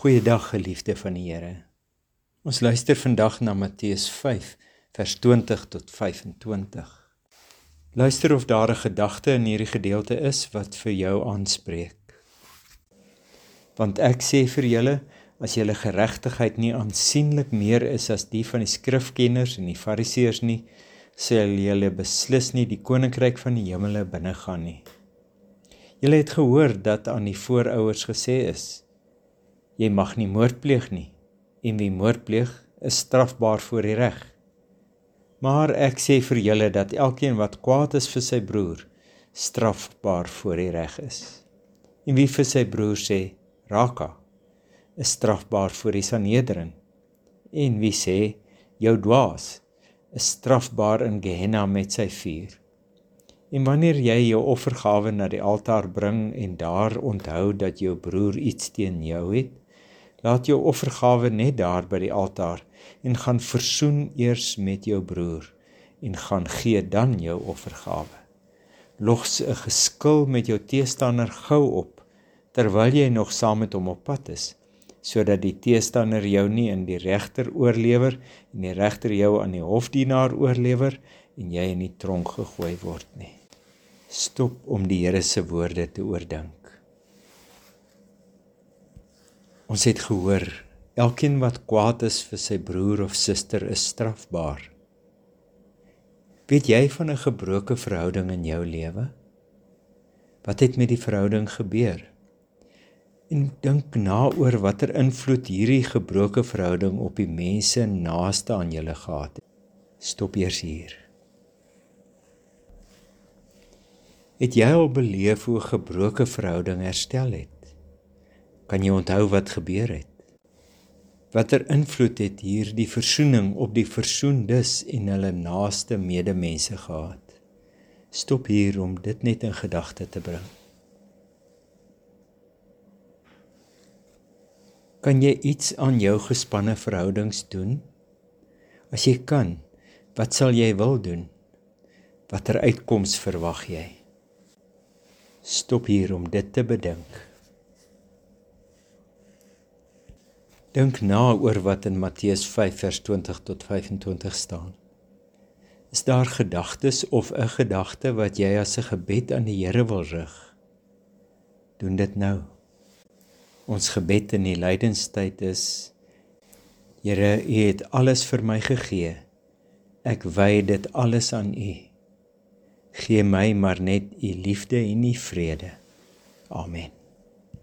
Goeiedag geliefde van die Here. Ons luister vandag na Matteus 5 vers 20 tot 25. Luister of daar 'n gedagte in hierdie gedeelte is wat vir jou aanspreek. Want ek sê vir julle, as julle geregtigheid nie aansienlik meer is as die van die skrifkenners en die fariseërs nie, sal julle beslis nie die koninkryk van die hemele binnegaan nie. Julle het gehoor dat aan die voorouers gesê is: jy mag nie moord pleeg nie en wie moord pleeg is strafbaar voor die reg. Maar ek sê vir julle dat elkeen wat kwaad is vir sy broer strafbaar voor die reg is. En wie vir sy broer sê raka is strafbaar voor die Sanhedrin. En wie sê jou dwaas is strafbaar in Gehenna met sy vuur. En wanneer jy jou offergawe na die altaar bring en daar onthou dat jou broer iets teen jou het, Laat jou offergawe net daar by die altaar en gaan versoen eers met jou broer en gaan gee dan jou offergawe. Logs 'n geskil met jou teestander gou op terwyl jy nog saam met hom op pad is sodat die teestander jou nie in die regter oorlewer en die regter jou aan die hofdienaar oorlewer en jy in die tronk gegooi word nie. Stop om die Here se woorde te oordink. Ons het gehoor, elkeen wat kwaad is vir sy broer of suster is strafbaar. Weet jy van 'n gebroke verhouding in jou lewe? Wat het met die verhouding gebeur? En dink na oor watter invloed hierdie gebroke verhouding op die mense naaste aan julle gehad het. Stop eers hier. Het jy al beleef hoe 'n gebroke verhouding herstel het? Kan jy onthou wat gebeur het? Watter invloed het hierdie versoening op die versoendes en hulle naaste medemense gehad? Stop hier om dit net in gedagte te bring. Kan jy iets aan jou gespanne verhoudings doen? As jy kan, wat sal jy wil doen? Watter uitkoms verwag jy? Stop hier om dit te bedink. Dink na oor wat in Matteus 5 vers 20 tot 25 staan. Is daar gedagtes of 'n gedagte wat jy as 'n gebed aan die Here wil rig? Doen dit nou. Ons gebed in die lydenstyd is: Here, U het alles vir my gegee. Ek wy dit alles aan U. Gee my maar net U liefde en U vrede. Amen.